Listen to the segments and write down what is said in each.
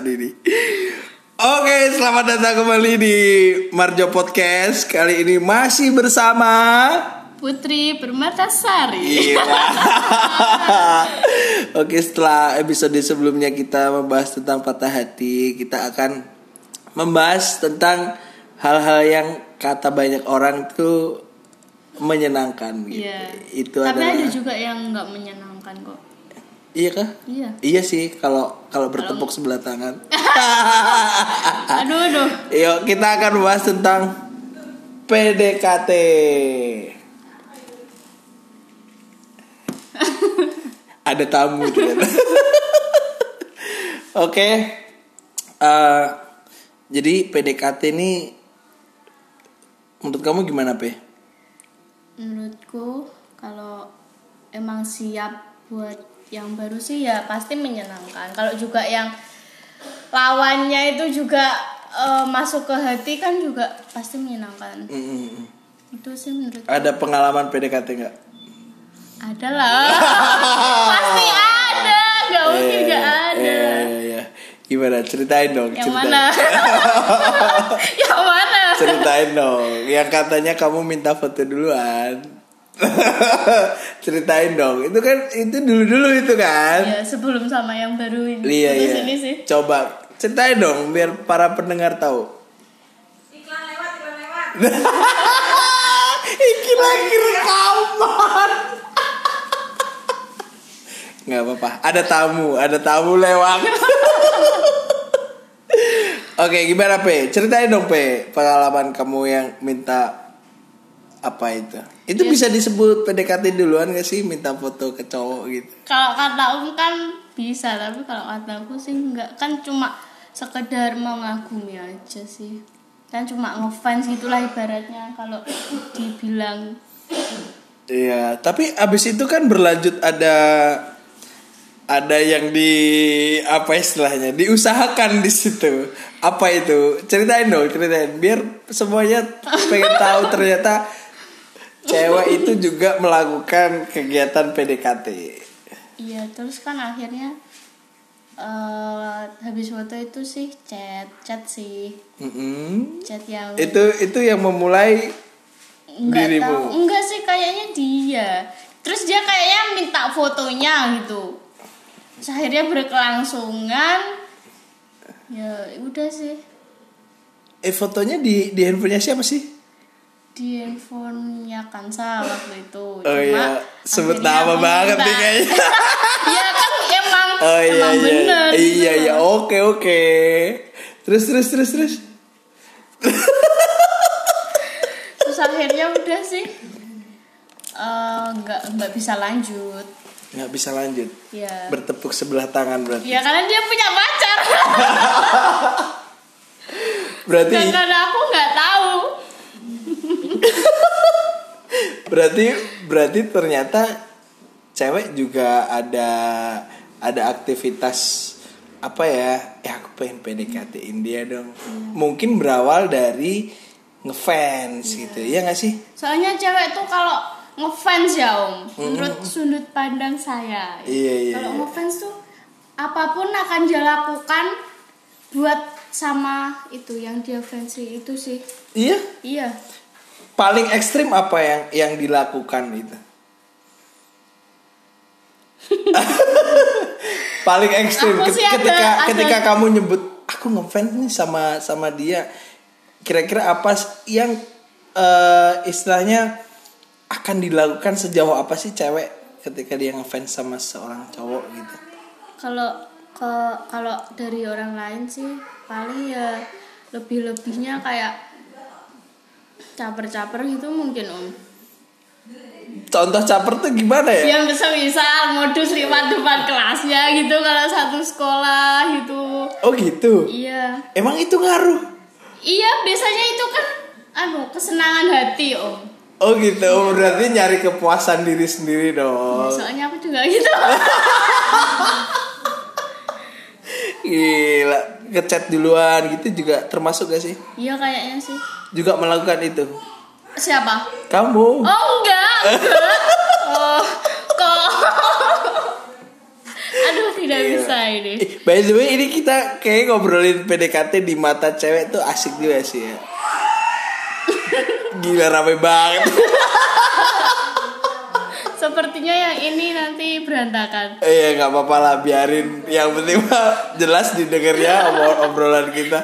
ini. Oke, selamat datang kembali di Marjo Podcast. Kali ini masih bersama Putri Permatasari. Iya. Oke, setelah episode sebelumnya kita membahas tentang patah hati, kita akan membahas tentang hal-hal yang kata banyak orang itu menyenangkan gitu. Iya. Itu Tapi adalah ada juga yang nggak menyenangkan kok. Iya kah? Iya. Iya sih kalau kalau bertepuk sebelah tangan. Aduh, aduh. Yuk kita akan bahas tentang PDKT. Ada tamu ternyata. Oke. Eh, jadi PDKT ini menurut kamu gimana, Pe? Menurutku kalau emang siap buat yang baru sih ya pasti menyenangkan. Kalau juga yang lawannya itu juga eh, masuk ke hati kan juga pasti menyenangkan. Mm-mm. Itu sih menurut Ada pengalaman PDKT nggak? ada lah. pasti ada. Gak mungkin Eh, gak ada. Iya, iya, iya. Gimana? Ceritain dong. Yang ceritain. mana? yang mana? Ceritain dong. Yang katanya kamu minta foto duluan. Ceritain dong. Itu kan itu dulu-dulu itu kan. Ya sebelum sama yang baru ini. Iya, iya. ini sih. Coba ceritain dong biar para pendengar tahu. Iklan lewat, iklan lewat. Iki lagi rekaman. Nggak apa-apa. Ada tamu, ada tamu lewat. Oke, gimana Pe? Ceritain dong Pe, pengalaman kamu yang minta apa itu? Itu bisa disebut PDKT duluan gak sih minta foto ke cowok gitu? Kalau kata Om kan bisa, tapi kalau kata aku sih enggak. Kan cuma sekedar mengagumi aja sih. Kan cuma ngefans gitulah ibaratnya kalau dibilang Iya, tapi abis itu kan berlanjut ada ada yang di apa istilahnya diusahakan di situ. Apa itu? Ceritain dong, ceritain biar semuanya pengen tahu ternyata cewek itu juga melakukan kegiatan PDKT. iya terus kan akhirnya eh habis foto itu sih chat, chat sih. Mm-mm. Chat yang Itu itu yang memulai Enggak dirimu. tahu. Enggak sih kayaknya dia. Terus dia kayaknya minta fotonya gitu. Terus akhirnya berkelangsungan. Ya udah sih. eh fotonya di di handphonenya siapa sih? Di handphonenya Kansa waktu itu. Oh iya, sebut nama banget nih kayaknya. Iya kan emang Oh iya emang iya. bener. gitu Iya iya, oke oke. Terus terus terus terus. Terus akhirnya udah sih. eh, nggak nggak bisa lanjut. nggak bisa lanjut Ya. bertepuk sebelah tangan berarti Ya karena dia punya pacar. berarti Dan karena aku nggak tahu. berarti berarti ternyata cewek juga ada ada aktivitas apa ya ya aku pengen PDKT dia dong mungkin berawal dari ngefans gitu ya nggak sih Soalnya cewek tuh kalau ngefans ya om, menurut sudut pandang saya. Iya, iya, Kalau iya. ngefans tuh apa pun akan dia lakukan buat sama itu yang dia fancy itu sih. iya Iya. Paling ekstrim apa yang yang dilakukan itu? Paling ekstrim Aku Ket- sih ada- ketika ada- ketika kamu nyebut aku ngefans nih sama sama dia kira-kira apa yang eh, istilahnya akan dilakukan sejauh apa sih cewek ketika dia ngefans sama seorang cowok gitu? Kalau kalau dari orang lain sih paling ya lebih-lebihnya kayak caper-caper gitu mungkin om. contoh caper tuh gimana ya Yang bisa misal modus lewat depan kelasnya gitu kalau satu sekolah gitu. oh gitu Iya. emang itu ngaruh Iya, biasanya itu kan anu kesenangan hati, Om. oh gitu oh, berarti nyari kepuasan diri sendiri dong Soalnya aku juga gitu. Gila, ngechat duluan gitu juga termasuk gak sih? Iya kayaknya sih. Juga melakukan itu. Siapa? Kamu? Oh, enggak. enggak. Oh, kok Aduh tidak Iya. bisa ini. By the way ini kita kayak ngobrolin PDKT di mata cewek tuh asik juga sih ya. Gila rame banget. Sepertinya yang ini nanti berantakan. Iya nggak apa-apa lah biarin. Yang penting mah jelas didengarnya obrol- obrolan kita.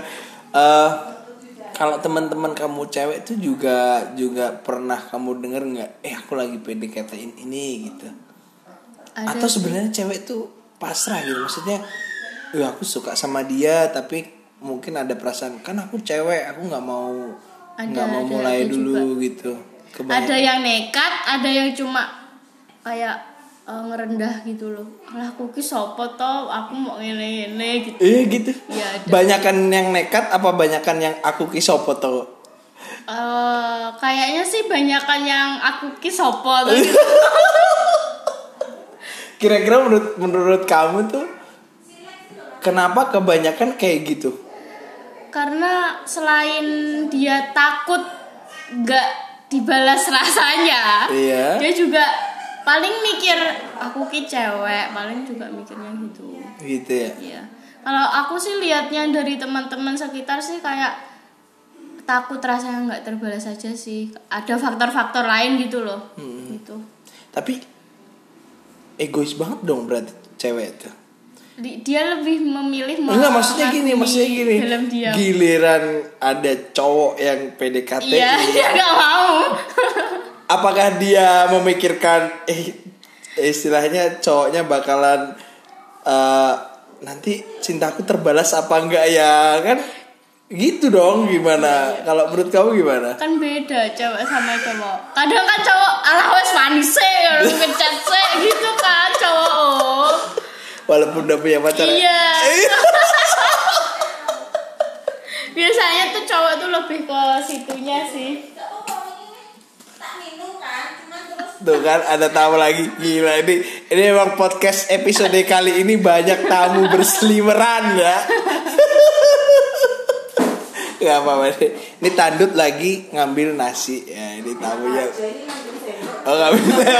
Eh kalau teman-teman kamu cewek tuh juga juga pernah kamu denger nggak? Eh aku lagi PDKT ini gitu. Ada Atau sebenarnya cewek tuh pasrah gitu maksudnya. Ya aku suka sama dia tapi mungkin ada perasaan kan aku cewek aku nggak mau nggak mau ada, mulai dulu gitu. Kebanyakan- ada yang nekat, ada yang cuma kayak eh, ngerendah gitu loh. Alah aku ki sopo toh, aku mau ngene-ngene gitu. Iya gitu. Ada. Banyakan yang nekat apa banyakan yang aku kisopo tuh? Eh, kayaknya sih banyakan yang aku ki sopo gitu. Kira-kira menurut menurut kamu tuh kenapa kebanyakan kayak gitu? Karena selain dia takut nggak dibalas rasanya, Iya. dia juga paling mikir aku ki cewek, paling juga mikirnya gitu. Gitu ya. Iya. Kalau aku sih lihatnya dari teman-teman sekitar sih kayak takut rasanya nggak terbalas aja sih. Ada faktor-faktor lain gitu loh. Gitu. Tapi egois banget dong berarti cewek itu. Di- Dia lebih memilih mau Enggak maksudnya gini, maksudnya gini. Dalam diam. Giliran ada cowok yang PDKT Iya, dia nggak mau. Apakah dia memikirkan eh istilahnya cowoknya bakalan eh, nanti cintaku terbalas apa enggak ya kan gitu dong gimana kalau menurut kamu gimana kan beda cewek sama cowok. Kadang kan cowok alah wes manis ya, ngecat se gitu kan cowok. oh. walaupun udah punya pacar ya? Iya. Biasanya tuh cowok tuh lebih ke situnya sih. Tuh kan ada tamu lagi gila ini ini emang podcast episode kali ini banyak tamu berseliweran ya Gak apa-apa deh. Ini tandut lagi ngambil nasi ya ini tamunya. Oh nggak bisa.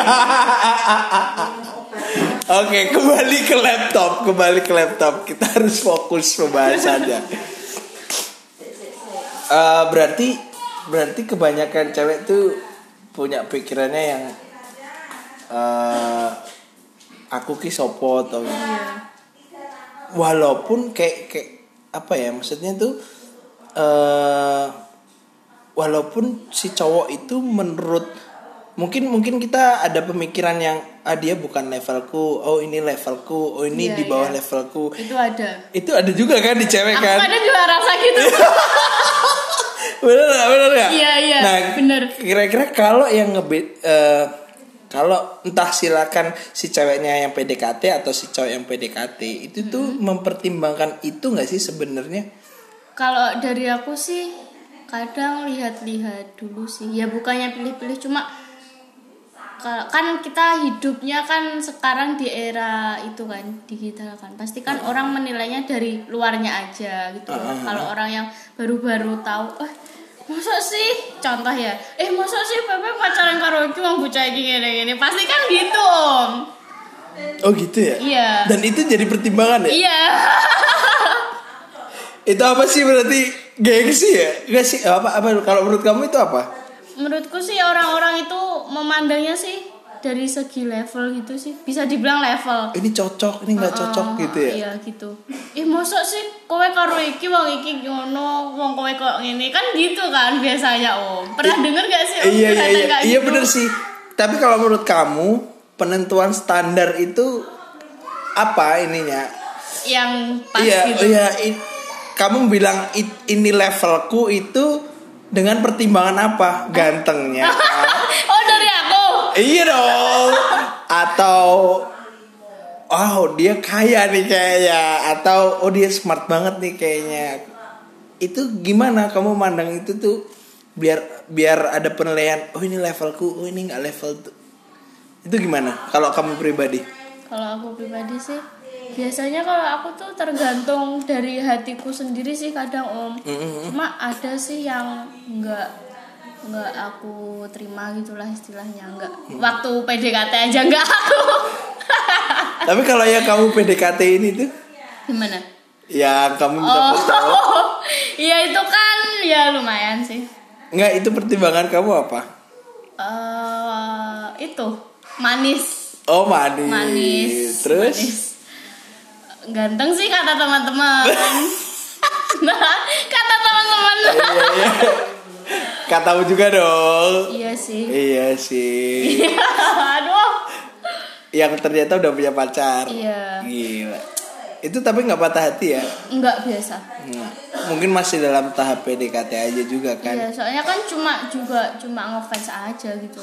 Oke kembali ke laptop, kembali ke laptop. Kita harus fokus pembahasannya. Eh, berarti berarti kebanyakan cewek tuh punya pikirannya yang eh aku ki sopo atau Iya. walaupun kayak kayak apa ya maksudnya tuh eh walaupun si cowok itu menurut mungkin mungkin kita ada pemikiran yang ah dia bukan levelku oh ini levelku oh ini Iya, di bawah iya. levelku Itu ada. itu ada juga kan di cewek Aku kan kadang juga rasa gitu. bener gak bener gak Iya, iya, nah bener. kira-kira kalau yang ngebet eh, kalau entah silakan si ceweknya yang PDKT atau si cowok yang PDKT itu tuh Hmm. mempertimbangkan itu nggak sih sebenarnya Kalau dari aku sih kadang lihat-lihat dulu sih. Ya bukannya pilih-pilih cuma ka- kan kita hidupnya kan sekarang di era itu kan digital kan pasti kan orang menilainya dari luarnya aja gitu loh. kalau orang yang baru-baru tahu eh masa sih? Contoh ya. Eh masa sih Pepe pacaran karo iki wong bocah iki ngene-ngene? Pasti kan gitu om. Oh gitu ya? Iya. Dan itu jadi pertimbangan ya? Iya. Itu apa sih berarti? Gengsi ya? Gak sih apa apa kalau menurut kamu itu apa? Menurutku sih orang-orang itu memandangnya sih dari segi level gitu sih bisa dibilang level ini cocok ini nggak cocok Oh, gitu ya Iya gitu. Ih mosok sih kowe karo iki wong iki ngono, wong kowe kok ngene kan gitu kan biasanya Om. Pernah denger gak sih Om? iya iya iya iya gitu? bener sih tapi kalau menurut kamu penentuan standar itu apa ininya Yang pas iya gitu. iya i- kamu bilang i- ini levelku itu dengan pertimbangan apa gantengnya. iya dong. Atau oh dia kaya nih kayaknya. Atau oh dia smart banget nih kayaknya. Itu gimana kamu mandang itu tuh? Biar biar ada penilaian oh ini levelku oh ini nggak level tuh. Itu gimana kalau kamu pribadi? Kalau aku pribadi sih biasanya kalau aku tuh tergantung dari hatiku sendiri sih kadang Om. Mm-mm. Cuma ada sih yang nggak nggak aku terima gitulah istilahnya nggak waktu PDKT aja nggak aku Tapi kalau yang kamu PDKT ini tuh Gimana? yang kamu minta Oh, foto. iya itu kan ya lumayan sih. Enggak, itu pertimbangan kamu apa? eh itu manis, Oh, manis. manis. Terus manis. Ganteng sih kata teman-teman. nah, kata teman-teman. Katamu juga dong. iya sih. Iya sih. Aduh. Yang ternyata udah punya pacar. Iya. Gila. Itu tapi nggak patah hati ya? Enggak biasa. Nggak. Mungkin masih dalam tahap PDKT aja juga kan? Iya, soalnya kan cuma juga cuma ngefans aja gitu.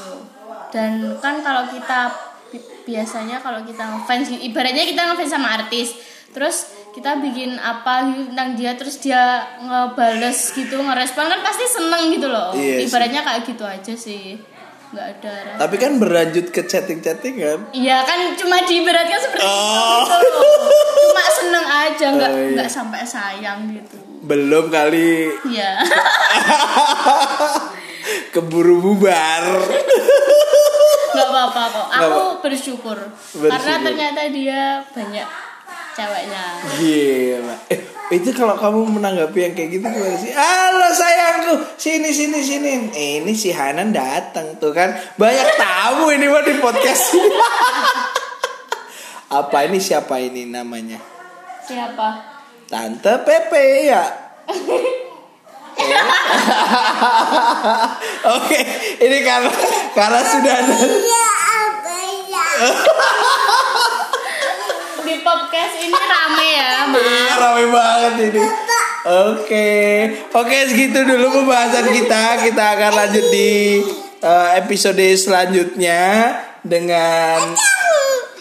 Dan kan kalau kita bi- biasanya kalau kita ngefans ibaratnya kita ngefans sama artis, terus kita bikin apa gitu tentang dia terus dia ngebales gitu, ngerespon kan pasti seneng gitu loh. Iya sih. ibaratnya kayak gitu aja sih. Nggak ada rasa. Tapi kan berlanjut ke chatting-chatting kan? Iya kan cuma diibaratkan seperti Oh. itu gitu loh. Cuma seneng aja nggak Oh, iya. nggak sampai sayang gitu. Belum kali Iya. keburu bubar. nggak apa-apa kok aku bersyukur. Bersyukur. karena ternyata dia banyak ceweknya Gila. Eh, itu kalau kamu menanggapi yang kayak gitu gimana sih? Halo sayangku, sini sini sini. Eh, ini si Hanan datang tuh kan. Banyak tamu ini mah di podcast. Apa ini siapa ini namanya? siapa Tante Pepe ya. Eh. Oke, ini karena karena sudah ada di podcast ini rame ya. Iya, rame banget ini. Oke, oke segitu dulu pembahasan kita. Kita akan lanjut di eh, episode selanjutnya dengan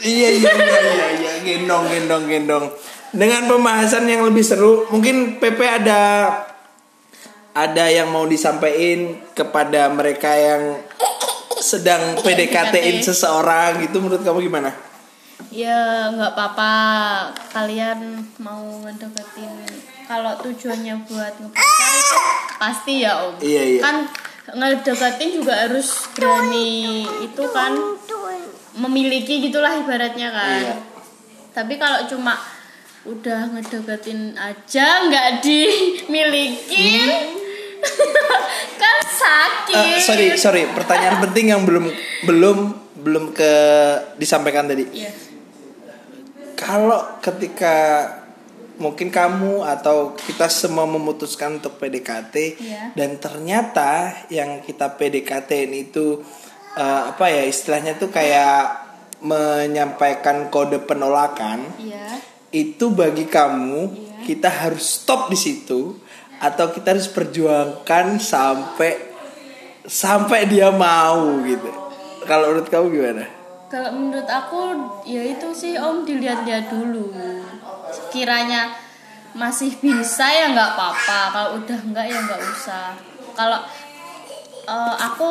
iya iya iya iya iya gendong gendong gendong dengan pembahasan yang lebih seru. Mungkin PP ada ada yang mau disampaikan kepada mereka yang sedang PDKT-in PDKT. seseorang gitu menurut kamu gimana? Ya nggak apa-apa. Kalian mau ngedeketin kalau tujuannya buat ngepacar itu pasti ya om. Iya, iya. kan ngedeketin juga harus berani itu kan memiliki gitulah ibaratnya kan. Iya. tapi kalau cuma udah ngedeketin aja nggak dimilikin. Kan sakit Eh, sorry sorry pertanyaan penting yang belum belum belum ke disampaikan tadi Iya. kalau ketika mungkin kamu atau kita semua memutuskan untuk PDKT Iya. dan ternyata yang kita PDKT itu eh, apa ya istilahnya tuh kayak menyampaikan kode penolakan Iya. itu bagi kamu Iya. kita harus stop di situ atau kita harus perjuangkan sampai sampai dia mau gitu. Kalau menurut kamu gimana? Kalau menurut aku ya itu sih Om dilihat-lihat dulu. Sekiranya masih bisa ya nggak apa-apa. Kalau udah enggak ya nggak usah. Kalau eh, aku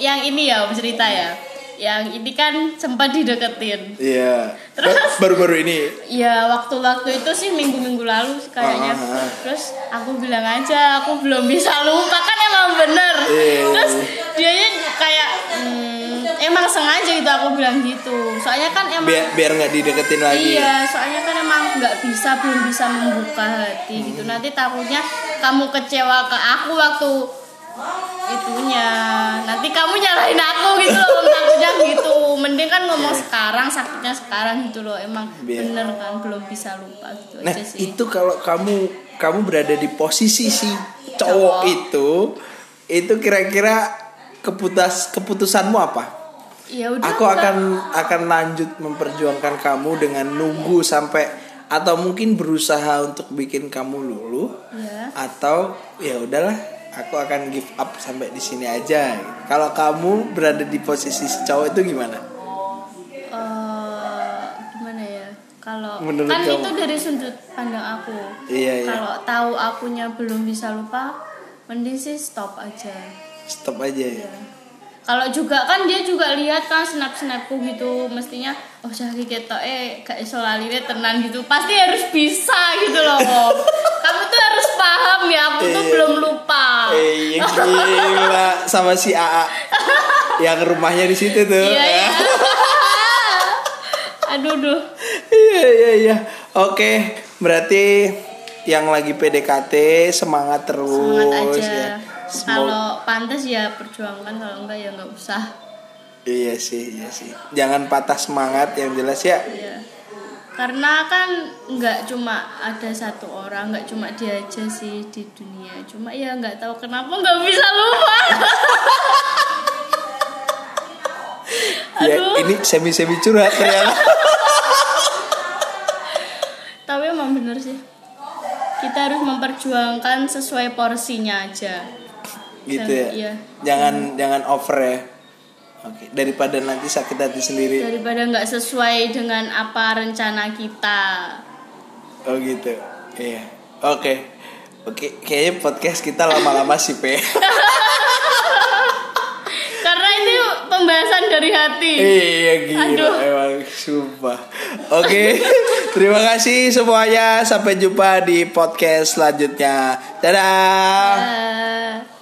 yang ini ya Om cerita ya. Yang ini kan sempat dideketin. Iya. Terus? Baru-baru ini. Ya waktu-waktu itu sih minggu-minggu lalu kayaknya. Ah, ah, ah. Terus aku bilang aja aku belum bisa lupa kan aku bilang gitu. Soalnya kan emang Biar biar nggak dideketin lagi. Iya, soalnya kan emang nggak bisa belum bisa membuka hati gitu. Hmm. Nanti takutnya kamu kecewa ke aku waktu itunya. Nanti kamu nyalahin aku gitu loh, takutnya gitu. Mending kan ngomong sekarang, sakitnya sekarang gitu loh. Emang Biar- bener kan belum bisa lupa gitu Nah aja sih. itu kalau kamu kamu berada di posisi si cowok Cowok. itu itu kira-kira keputus keputusanmu apa? Ya udah. Aku akan akan lanjut memperjuangkan kamu dengan nunggu sampai atau mungkin berusaha untuk bikin kamu luluh Ya. atau ya udahlah aku akan give up sampai di sini aja. Kalau kamu berada di posisi si cowok itu gimana? eh, gimana ya? Kalau Menurut kan kamu? itu dari sudut pandang aku. Iya, iya. Kalau tahu akunya belum bisa lupa, mending sih stop aja. Stop aja ya. Iya. Kalau juga kan dia juga lihat kan snap snapku gitu, mestinya oh cari ketok eh gak iso lali we tenan gitu. Pasti harus bisa gitu loh. Kamu tuh harus paham ya, aku tuh Iya. belum lupa. Eh, iya, gila sama si AA yang rumahnya di situ tuh. Iya iya. Aduh duh. iya. Oke, berarti yang lagi PDKT semangat terus semangat aja ya. Kalau pantas ya perjuangkan kalau enggak ya nggak usah. Iya sih, iya sih. Jangan patah semangat yang jelas ya. ya karena kan nggak cuma ada satu orang nggak cuma dia aja sih di dunia. Cuma ya nggak tahu kenapa nggak bisa lupa. Ya, ini semi-semi curhat ternyata. tapi emang bener sih. Kita harus memperjuangkan sesuai porsinya aja gitu ya. Iya. Jangan jangan over ya. Oke, daripada nanti sakit hati sendiri. daripada nggak sesuai dengan apa rencana kita Oh gitu. Iya. Oke. Oke, kayaknya podcast kita lama-lama sih, Pe. karena ini pembahasan dari hati iya gila Aduh. emang sumpah. Oke. Terima kasih semuanya. Sampai jumpa di podcast selanjutnya. Dadah. Bye.